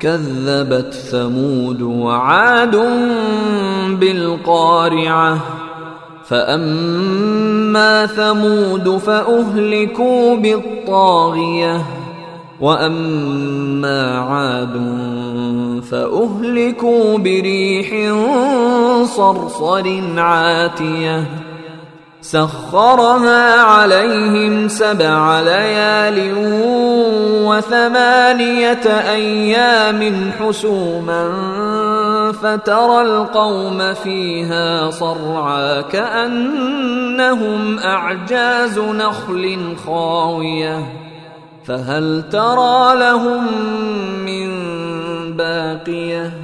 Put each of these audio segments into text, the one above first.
كذبت ثمود وعاد بالقارعة. فأما ثمود فأهلكوا بالطاغية وأما عاد فأهلكوا بريح صرصر عاتية. سخرها عليهم سبع ليال وثمانية أيام حسوما فترى القوم فيها صرعى كأنهم أعجاز نخل خاوية فهل ترى لهم من باقية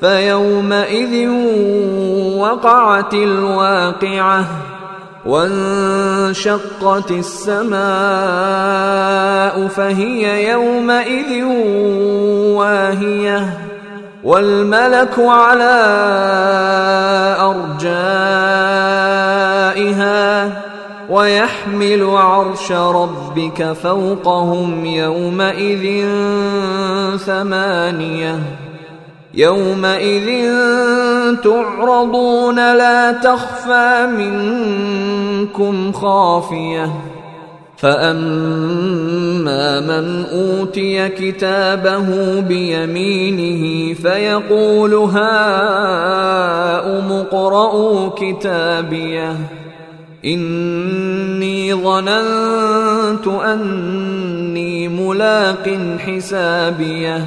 فيومئذ وقعت الواقعة وانشقت السماء فهي يومئذ واهية والملك على أرجائها ويحمل عرش ربك فوقهم يومئذ ثمانية يومئذ تعرضون لا تخفى منكم خافية. فأما من أوتي كتابه بيمينه فيقول هاؤم اقرءوا كتابيه. إني ظننت أني ملاق حسابيه.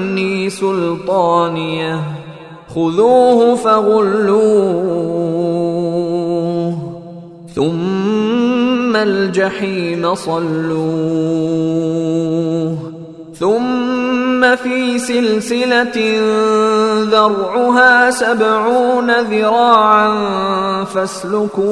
سلطانيه خذوه فغلوه. ثم الجحيم صلوه. ثم في سلسلة ذرعها سبعون ذراعا فاسلكوه.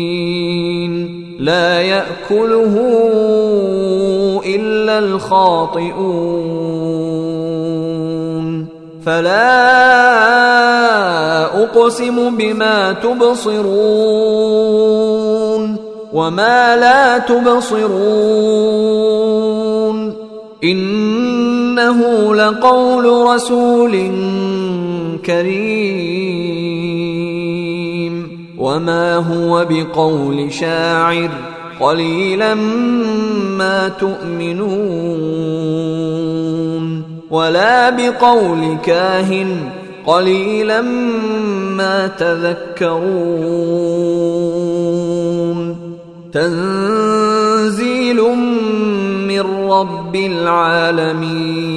لا يأكله إلا الخاطئون. فلا أقسم بما تبصرون وما لا تبصرون. إنه لقول رسول كريم. وما هو بقول شاعر قليلا ما تؤمنون ولا بقول كاهن قليلا ما تذكرون تنزيل من رب العالمين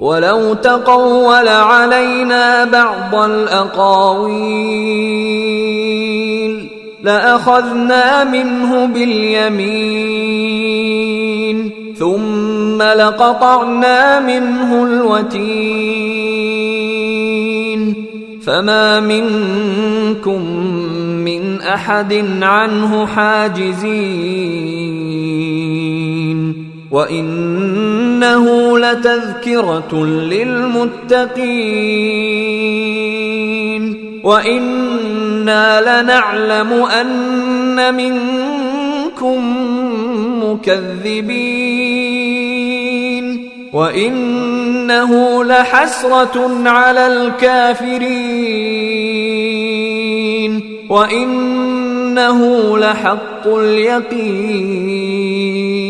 ولو تقول علينا بعض الأقاويل لأخذنا منه باليمين ثم لقطعنا منه الوتين فما منكم من أحد عنه حاجزين وإنه لتذكره للمتقين. وإنا لنعلم أن منكم مكذبين. وإنه لحسرة على الكافرين. وإنه لحق اليقين.